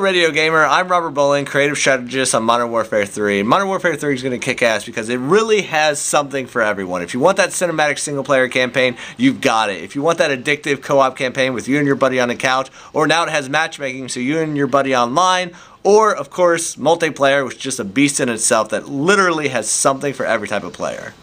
Radio Gamer. I'm Robert Bowling, creative strategist on Modern Warfare 3. Modern Warfare 3 is going to kick ass because it really has something for everyone. If you want that cinematic single player campaign, you've got it. If you want that addictive co op campaign with you and your buddy on the couch, or now it has matchmaking, so you and your buddy online, or of course, multiplayer, which is just a beast in itself that literally has something for every type of player.